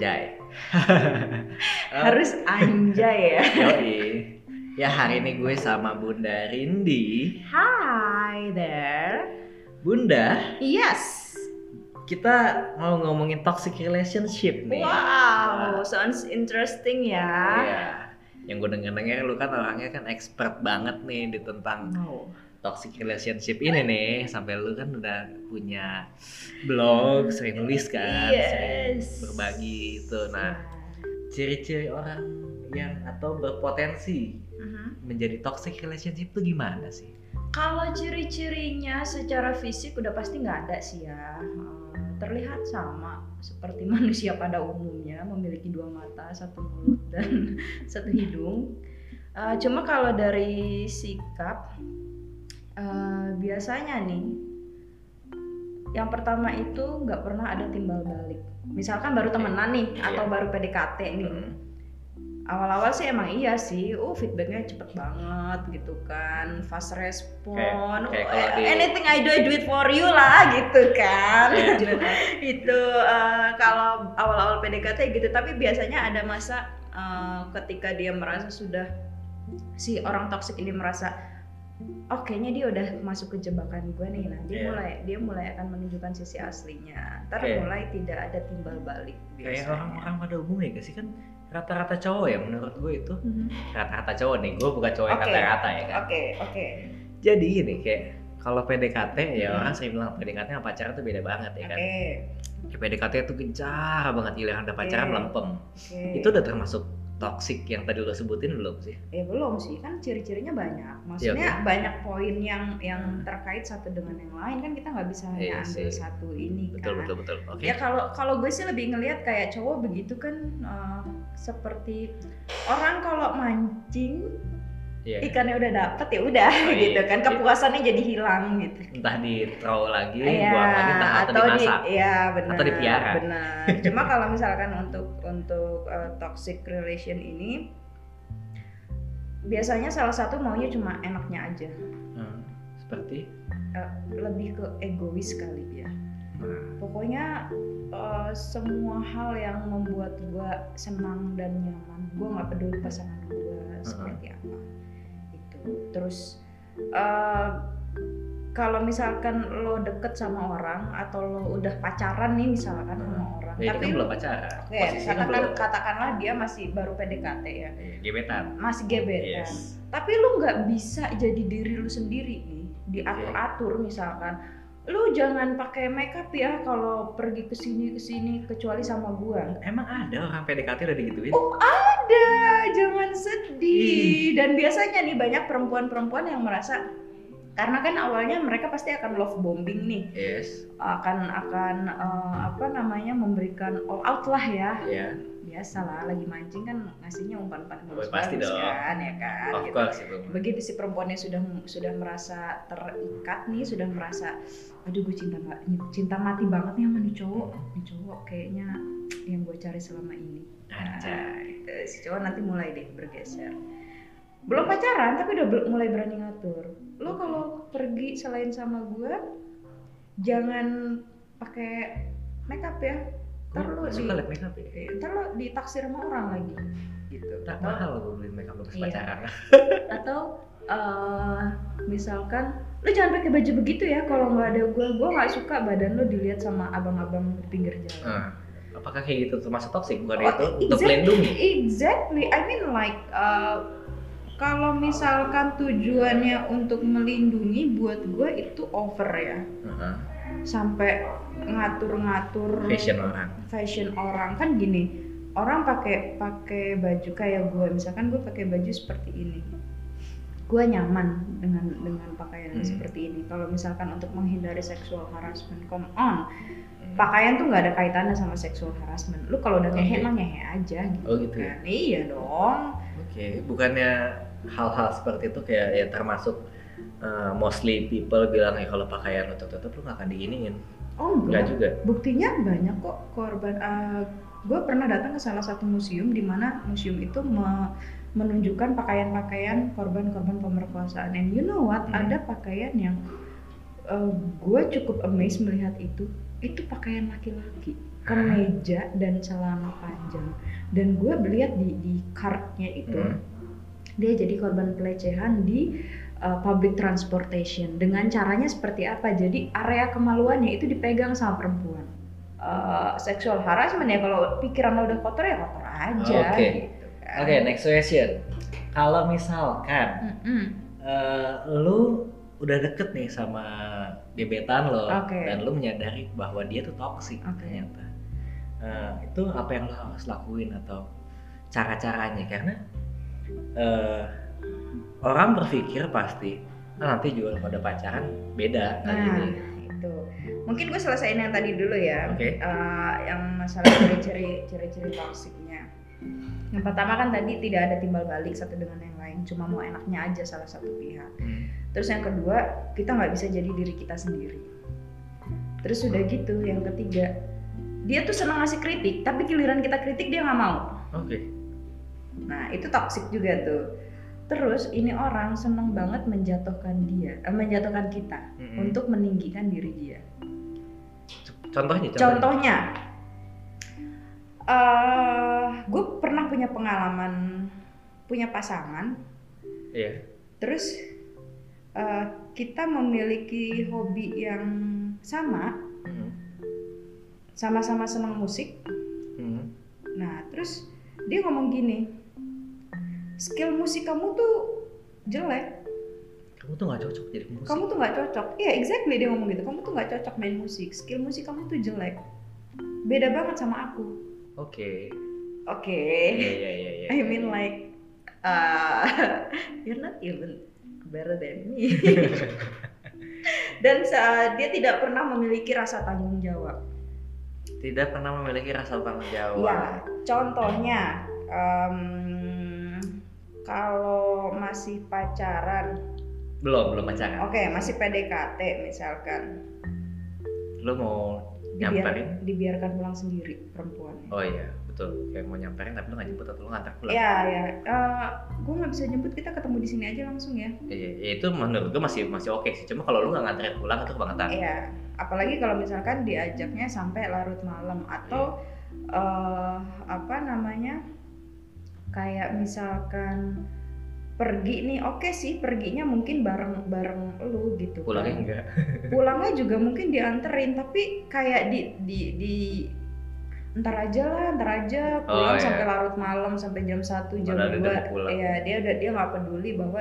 Anjay. Harus anjay ya. Yoi. Ya hari ini gue sama Bunda Rindi. Hi there. Bunda, Yes. kita mau ngomongin toxic relationship nih. Wow, sounds interesting ya. Iya. Yang gue denger-denger lu kan orangnya kan expert banget nih di tentang Oh. Toxic relationship ini nih. Sampai lu kan udah punya blog, sering nulis kan, sering Yes. berbagi itu. Nah, ciri-ciri orang yang atau berpotensi Mhm. menjadi toxic relationship itu gimana sih? Kalau ciri-cirinya secara fisik udah pasti nggak ada sih ya. Eh, Terlihat sama seperti manusia pada umumnya memiliki dua mata, satu mulut dan satu hidung. Eh, cuma kalau dari sikap, eh, biasanya nih, yang pertama itu nggak pernah ada timbal balik. Misalkan baru temenan nih atau Iya. baru PDKT nih Hmm. awal-awal sih emang iya sih oh feedbacknya cepet banget gitu kan fast respon Kayak- kayak Oh, kalau di- anything I do I do it for you lah gitu kan Iya. itu eh, kalau awal-awal PDKT gitu tapi biasanya ada masa eh, ketika dia merasa sudah si orang toksik ini merasa oh kayaknya dia udah masuk ke jebakan gue nih nah dia Iya. mulai dia mulai akan menunjukkan sisi aslinya ntar Oke. mulai tidak ada timbal balik Kayak biasanya. orang-orang pada umumnya gak sih kan rata-rata cowok ya menurut gue itu Mhm. rata-rata cowok nih gue bukan cowok yang rata-rata ya kan Oke, oke. jadi gini kayak kalau PDKT ya Hmm. orang sering bilang PDKT sama pacaran tuh beda banget ya kan Oke. Kayak PDKT tuh gencar banget giliran udah pacaran Oke. melempem Oke. itu udah termasuk toxic yang tadi lo sebutin belum sih? Ya belum sih, kan ciri-cirinya banyak. Maksudnya Iya, banyak poin yang yang terkait satu dengan yang lain. Kan kita nggak bisa hanya Iya ambil sih. satu ini betul kan. betul betul. Oke. Ya kalau kalau gue sih lebih ngelihat kayak cowok begitu kan eh, seperti orang kalau mancing Iya. ikannya udah dapet ya udah Oh, iya. gitu kan kepuasannya jadi hilang gitu. entah di throw lagi Iya, buang lagi entah atau, di dimasak ya benar. Atau dipiara. Benar. Cuma kalau misalkan untuk untuk uh, toxic relation ini biasanya salah satu maunya cuma enaknya aja. Hmm, seperti Uh, lebih ke egois kali ya. nah, Pokoknya uh, semua hal yang membuat gua senang dan nyaman, gua nggak peduli pasangan gua seperti apa. Terus uh, kalau misalkan lo deket sama orang atau lo udah pacaran nih misalkan sama orang, ya, tapi kan lo- belum pacaran. Posisinya katakan, belum. katakanlah dia masih baru PDKT ya, Iya, gebetan. Masih gebetan. yes. Tapi lu nggak bisa jadi diri lu sendiri nih, diatur-atur misalkan. Lu jangan pakai makeup ya kalau pergi ke sini ke sini kecuali sama gua. emang ada orang PDKT udah digituin Oh ada, jangan sedih. Dan biasanya nih banyak perempuan-perempuan yang merasa karena kan awalnya mereka pasti akan love bombing nih, yes akan akan eh, apa namanya memberikan all out lah ya. ya Biasa lah, lagi mancing kan ngasihnya umpan-umpan Oh, pasti bagus dong. kan ya kan. of gitu. course itu begitu si perempuannya sudah sudah merasa terikat nih sudah merasa aduh gue cinta cinta mati banget nih sama nih cowok nih cowok kayaknya yang gue cari selama ini Anjay. Eh, si cowok nanti mulai deh bergeser belum pacaran tapi udah mulai berani ngatur. Lo kalau pergi selain sama gue jangan pakai makeup ya. Ntar lo Gue di suka liat makeup ya. Eh, ntar lo ditaksir sama orang lagi gitu. Tak mahal gue beli makeup pas Iya. pacaran. Atau eh, misalkan lu jangan pakai baju begitu ya. Kalau nggak ada gua gua nggak suka badan lu dilihat sama abang-abang di pinggir jalan. Nah, apakah kayak gitu? Termasuk toxic bukan Oh, itu? Untuk exactly. melindungi? exactly. I mean like eh, kalau misalkan tujuannya untuk melindungi buat gua itu over ya. Heeh. sampai ngatur-ngatur fashion orang. Fashion orang. Kan gini orang pakai pakai baju kayak gue misalkan gue pakai baju seperti ini. Gue nyaman dengan dengan pakaian Hmm. seperti ini. Kalau misalkan untuk menghindari sexual harassment come on. Pakaian tuh nggak ada kaitannya sama sexual harassment. Lu kalau udah ngehe Oke. mah ngehe aja gitu oh gitu ya kan. iya dong. Oke bukannya hal-hal seperti itu kayak ya termasuk uh, mostly people bilang ya kalau pakaian lu tutup lu gak akan diiniin. Oh enggak enggak juga. Buktinya banyak kok korban gue pernah datang ke salah satu museum di mana museum itu me- menunjukkan pakaian-pakaian korban-korban pemerkosaan. And you know what? Hmm. ada pakaian yang gue cukup amazed melihat itu. Itu pakaian laki-laki. Kemeja dan celana panjang. Dan gue melihat di di cardnya itu Hmm. Dia jadi korban pelecehan di uh, public transportation dengan caranya seperti apa jadi area kemaluannya itu dipegang sama perempuan Uh, sexual harassment ya kalau pikiran lo udah kotor ya kotor aja Oke. gitu kan. Oke, next question. Kalau misalkan Mm-mm. eh, lu udah deket nih sama gebetan lo Oke. dan lu menyadari bahwa dia tuh toksik Oke. ternyata. Eh, itu apa yang lo harus lakuin atau cara-caranya karena eh, orang berpikir pasti "Ah, nanti juga udah pacaran beda Nah, gini. itu. Mungkin gue selesaiin yang tadi dulu ya. Oke. Eh, yang masalah ciri-ciri ciri-ciri toksiknya. Yang pertama kan tadi tidak ada timbal balik satu dengan yang lain, cuma mau enaknya aja salah satu pihak. Hmm. Terus yang kedua, kita nggak bisa jadi diri kita sendiri. Terus udah gitu, yang ketiga, dia tuh senang ngasih kritik, tapi giliran kita kritik dia nggak mau. Oke. Nah, itu toksik juga tuh. Terus ini orang seneng banget menjatuhkan dia, eh, menjatuhkan kita Mm-mm. untuk meninggikan diri dia. Contohnya, contohnya. Contohnya, eh gue pernah punya pengalaman punya pasangan, Iya. terus eh, kita memiliki hobi yang sama, Hmm. sama-sama senang musik. Hmm. Nah, terus dia ngomong gini, skill musik kamu tuh jelek, Kamu tuh nggak cocok jadi musik. kamu tuh nggak cocok. Iya, exactly dia ngomong gitu. Kamu tuh nggak cocok main musik. Skill musik kamu tuh jelek. Beda banget sama aku. Oke. Oke. Iya iya iya. iya. I mean like uh, you're not even better than me. Dan sa- dia tidak pernah memiliki rasa tanggung jawab. Tidak pernah memiliki rasa tanggung jawab. Iya, contohnya em, kalau masih pacaran, Belum belum pacaran. oke masih PDKT misalkan, Lu mau dibiar- nyamperin? dibiarkan pulang sendiri perempuannya. Oh iya betul. Kayak mau nyamperin tapi lu nggak jemput atau lu ngantar pulang. Iya ya, gue nggak bisa jemput kita ketemu di sini aja langsung ya. Iya, iya, itu menurut gue masih masih oke sih. Cuma kalau lu nggak nganterin pulang itu kebangetan. Iya, apalagi kalau misalkan diajaknya sampai larut malam atau eh, apa namanya kayak misalkan pergi nih, oke sih perginya mungkin bareng bareng lu gitu. Pulangnya kan. enggak. Pulangnya juga mungkin dianterin, tapi kayak di di di ntar aja lah, ntar aja pulang Oh, iya. sampai larut malam sampai jam 1 jam Padahal dia udah 2 mau pulang. Iya, dia udah dia nggak peduli bahwa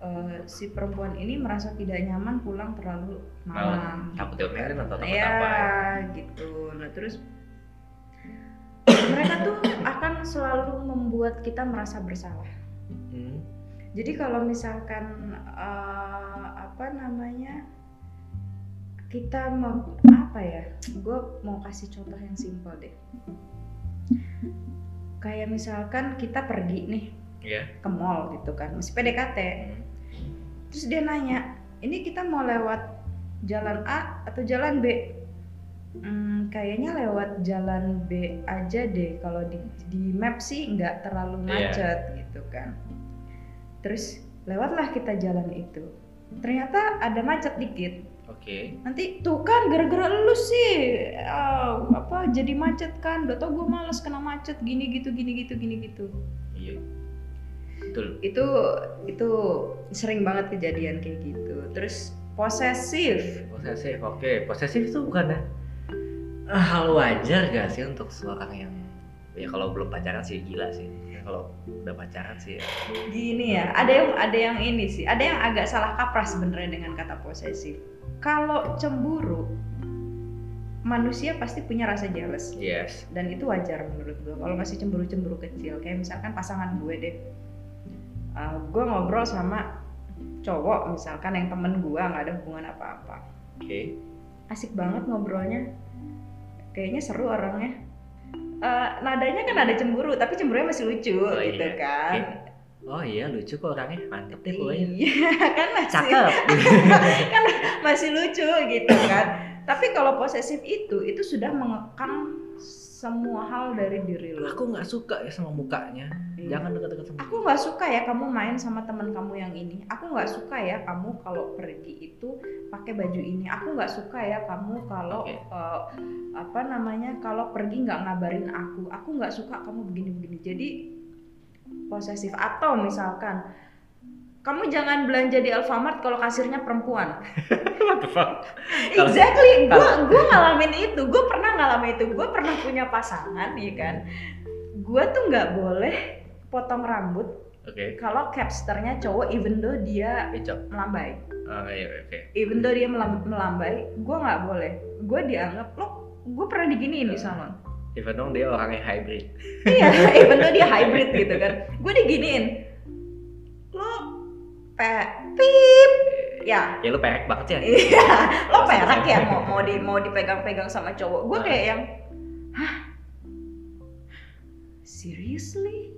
eh, si perempuan ini merasa tidak nyaman pulang terlalu malam. Takut diomelin atau takut Iya, apa ya? gitu. Nah, terus mereka tuh selalu membuat kita merasa bersalah. Hmm. Jadi kalau misalkan eh, apa namanya kita mau apa ya? Gue mau kasih contoh yang simpel deh. Kayak misalkan kita pergi nih Iya. ke mall gitu kan, masih PDKT. Hmm. Terus dia nanya, ini kita mau lewat jalan A atau jalan B? Hmm, kayaknya lewat jalan B aja deh. Kalau di, di map sih nggak terlalu Iya. macet gitu kan. Terus lewatlah kita jalan itu. Ternyata ada macet dikit. Oke. Nanti tuh kan gara-gara lu sih ah, apa jadi macet kan. Udah tau gue males kena macet gini gitu gini gitu gini gitu. Iya. Betul. itu itu sering banget kejadian kayak gitu terus posesif Posesif. Oke. Posesif itu bukan ya? Hal wajar gak sih untuk seorang yang ya kalau belum pacaran sih gila sih. Ya, kalau udah pacaran sih ya. gini ya ada yang ada yang ini sih ada yang agak salah kaprah sebenarnya dengan kata posesif kalau cemburu manusia pasti punya rasa jealous Yes. dan itu wajar menurut gue kalau masih cemburu-cemburu kecil kayak misalkan pasangan gue deh Uh, gue ngobrol sama cowok misalkan yang temen gue nggak ada hubungan apa-apa Oke. asik banget ngobrolnya kayaknya seru orangnya Eh, nadanya kan ada cemburu tapi cemburunya masih lucu Oh, gitu iya. kan Oh iya lucu kok orangnya mantep deh pokoknya. iya kan masih Cakep. kan masih lucu gitu kan tapi kalau posesif itu itu sudah mengekang semua hal dari diri lo. Aku nggak suka ya sama mukanya. Iya. Jangan deket-deket sama Aku nggak suka ya kamu main sama teman kamu yang ini. Aku nggak suka ya kamu kalau pergi itu pakai baju ini. Aku nggak suka ya kamu kalau Oke. eh, apa namanya kalau pergi nggak ngabarin aku. Aku nggak suka kamu begini-begini. Jadi posesif atau misalkan kamu jangan belanja di Alfamart kalau kasirnya perempuan. What the fuck? Exactly. Gue gue ngalamin itu. Gue pernah ngalamin itu. Gue pernah punya pasangan, ya kan. Gue tuh nggak boleh potong rambut Oke. kalau capsternya cowok even though dia Becok. melambai Oh iya oke. even though dia melam- melambai gue nggak boleh gue dianggap lo gue pernah diginiin di salon Even dong dia orangnya hybrid. iya even though dia hybrid gitu kan gue diginiin pe pip. Ya. Ya lu perek banget sih. anjing. iya. Lo sama ya mau mau di mau dipegang-pegang sama cowok. Gue kayak yang hah? Seriously?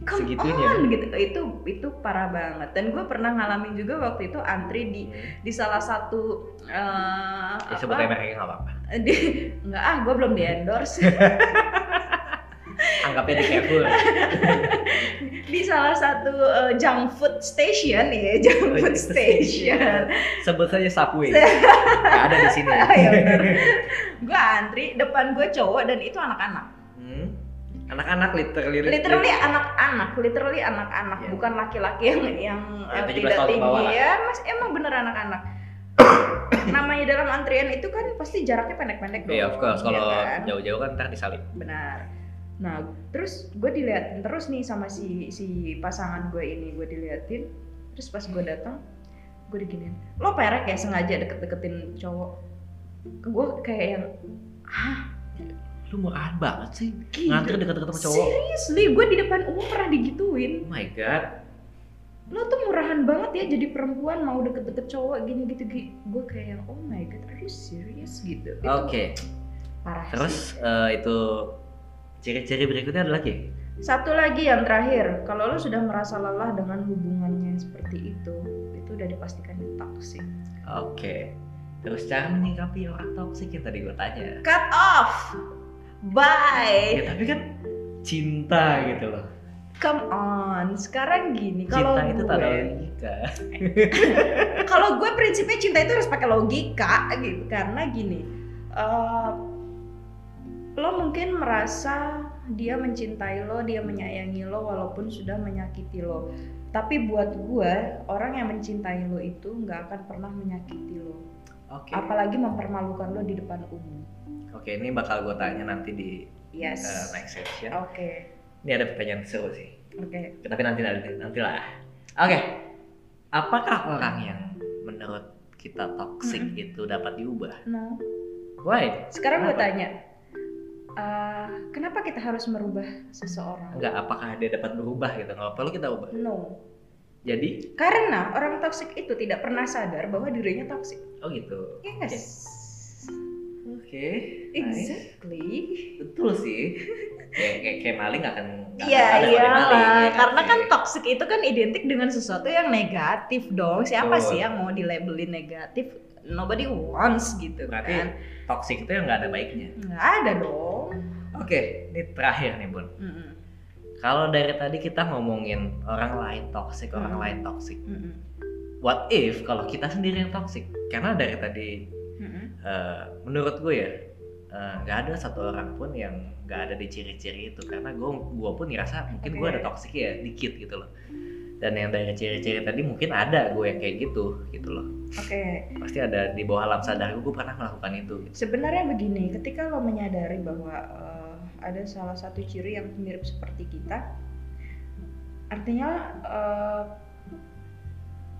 Come Segitunya. on gitu. Itu itu parah banget. Dan gue pernah ngalamin juga waktu itu antri di di salah satu eh Ya sebut mereknya nggak apa-apa. di nggak ah gue belum di endorse. Anggapnya di Carrefour. di salah satu eh, junk food station ya junk food station Sebut saja Subway. Nggak ada di sini. Ah, ya gue antri depan gue cowok dan itu anak-anak Hmm. Anak-anak literally. literally anak-anak literally anak-anak Iya. bukan laki-laki yang yang 17 tidak tinggi ya mas emang bener anak-anak namanya dalam antrian itu kan pasti jaraknya pendek-pendek dong Iya of course. Kalau ya kan? jauh-jauh kan ntar disalip. benar nah terus gue diliatin terus nih sama si si pasangan gue ini gue diliatin terus pas gue datang gue diginiin lo perek ya sengaja deket-deketin cowok gue kayak yang hah Lu murahan banget sih. gila Ngantri deket-deket sama cowok. seriously gue di depan umum pernah digituin Oh my god. lo tuh murahan banget ya jadi perempuan mau deket-deket cowok gini gitu gue kayak yang oh my god are you serious gitu itu Oke. parah Terus sih eh, itu ciri-ciri berikutnya ada lagi. satu lagi yang terakhir kalau lo sudah merasa lelah dengan hubungannya yang seperti itu itu udah dipastikan toxic Oke. Terus cara menyikapi orang toksik yang tadi gue tanya. cut off bye Ya tapi kan cinta gitu loh. come on sekarang gini kalau Cinta itu tak ada gue logika. kalau gue prinsipnya cinta itu harus pakai logika gitu karena gini eh, lo mungkin merasa dia mencintai lo dia menyayangi lo walaupun sudah menyakiti lo tapi buat gue orang yang mencintai lo itu nggak akan pernah menyakiti lo Oke. apalagi mempermalukan lo di depan umum Oke, ini bakal gue tanya nanti di yes eh, next section. oke Ini ada pertanyaan seru sih. oke Tapi nanti nanti nanti lah. Oke. Apakah orang yang menurut kita toksik Mm-mm. itu dapat diubah? nah Why? sekarang gue tanya eh, kenapa kita harus merubah seseorang Enggak, apakah dia dapat berubah gitu? Nggak perlu kita ubah. no Jadi, Karena orang toksik itu tidak pernah sadar bahwa dirinya toksik. oh gitu. Yes. Oke. nice. Exactly. Betul sih. kayak kayak, kayak maling akan Iya akan ada kalau dia maling, iyalah. ya Karena kan toksik itu kan identik dengan sesuatu yang negatif dong. Siapa sih yang mau dilabelin negatif? Nobody wants gitu Berarti kan. Toksik itu yang nggak ada baiknya. Nggak ada dong. Oke, ini terakhir nih bun. Mm-mm. Kalau dari tadi kita ngomongin orang lain toksik, orang Hmm. lain toksik. Mm-mm. What if kalau kita sendiri yang toksik? Karena dari tadi Mm-mm. eh, menurut gue ya eh, nggak ada satu orang pun yang nggak ada di ciri-ciri itu karena gue gue pun ngerasa mungkin gue Oke. ada toksik ya dikit gitu loh dan yang dari ciri-ciri tadi mungkin ada gue yang kayak gitu gitu loh Oke. pasti ada di bawah alam sadar gue pernah melakukan itu gitu. Sebenarnya begini, ketika lo menyadari bahwa eh, ada salah satu ciri yang mirip seperti kita, artinya eh,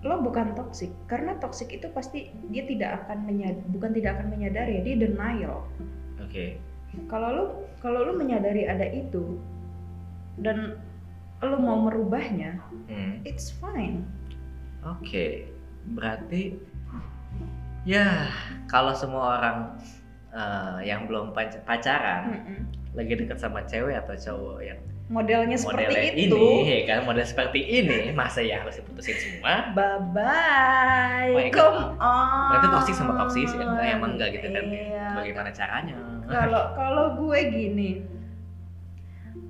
lo bukan toksik karena toksik itu pasti dia tidak akan menyad bukan tidak akan menyadari dia denial. oke Kalau lo kalau lo menyadari ada itu dan lo mau merubahnya, Hmm, it's fine. oke berarti ya kalau semua orang eh, yang belum pac- pacaran Mm-mm. lagi dekat sama cewek atau cowok yang modelnya seperti modelnya itu ini ya kan model seperti ini masa ya harus diputusin semua bye bye Oh, iya. come on berarti toksik sama toksis ya enggak emang enggak gitu kan Iya. bagaimana caranya kalau kalau gue gini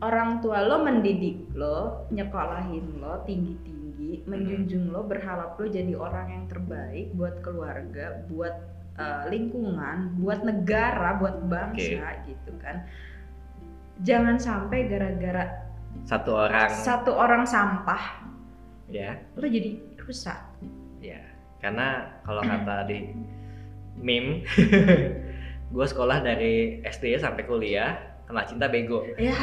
orang tua lo mendidik lo nyekolahin lo tinggi tinggi menjunjung lo berharap lo jadi orang yang terbaik buat keluarga buat eh, lingkungan buat negara buat bangsa gitu kan. Jangan sampai gara-gara satu orang. satu orang sampah ya. lo jadi rusak. Ya karena kalau kata di meme gue sekolah dari SD sampai kuliah kena cinta bego Ya,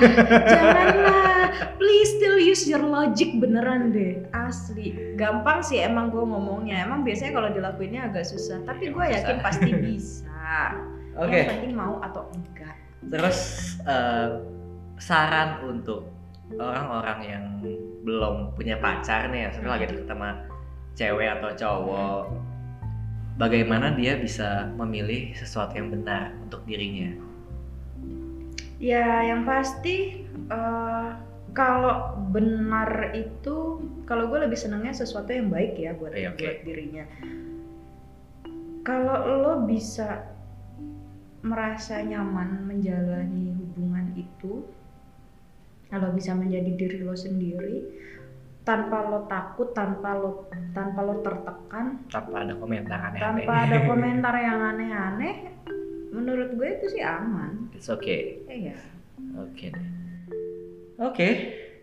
janganlah. Please still use your logic beneran deh. Asli. Gampang sih emang gue ngomongnya. Emang biasanya kalau dilakuinnya agak susah. Tapi gue yakin susah. pasti bisa. oke Yang penting mau atau enggak. terus eh, saran untuk orang-orang yang belum punya pacar nih ya lagi deket sama cewek atau cowok bagaimana dia bisa memilih sesuatu yang benar untuk dirinya Ya, yang pasti eh, kalau benar itu kalau gue lebih senengnya sesuatu yang baik ya buat Iya, oke. buat dirinya. Kalau lo bisa merasa nyaman menjalani hubungan itu, kalau bisa menjadi diri lo sendiri tanpa lo takut, tanpa lo tanpa lo tertekan, tanpa ada komentar aneh-aneh tanpa ada komentar yang aneh-aneh, menurut gue itu sih aman. it's okay Iya. oke deh oke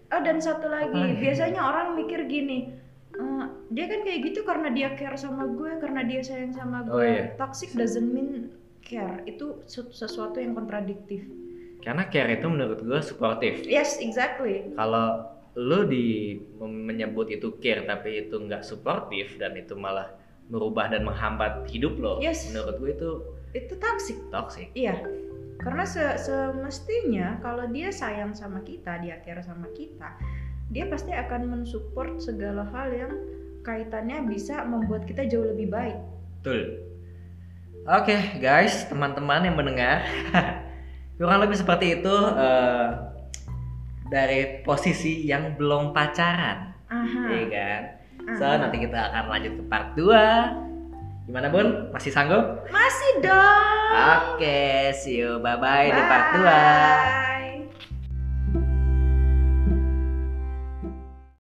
Oh dan satu lagi, biasanya orang mikir gini, "Eh, dia kan kayak gitu karena dia care sama gue, karena dia sayang sama gue. Oh, iya. Toxic doesn't mean care, itu su- sesuatu yang kontradiktif. karena care itu menurut gue suportif Yes, exactly. kalau lu di menyebut itu care tapi itu nggak suportif dan itu malah merubah dan menghambat hidup lo Yes. menurut gue itu Itu toxic. toxic Iya. Karena se- semestinya kalau dia sayang sama kita, dia care sama kita, dia pasti akan mensupport segala hal yang kaitannya bisa membuat kita jauh lebih baik. betul oke guys teman-teman yang mendengar kurang lebih seperti itu eh, dari posisi yang belum pacaran Aha. Iya kan so aha. nanti kita akan lanjut ke part 2 gimana bun masih sanggup Masih dong. oke see you bye bye di part 2 Bye.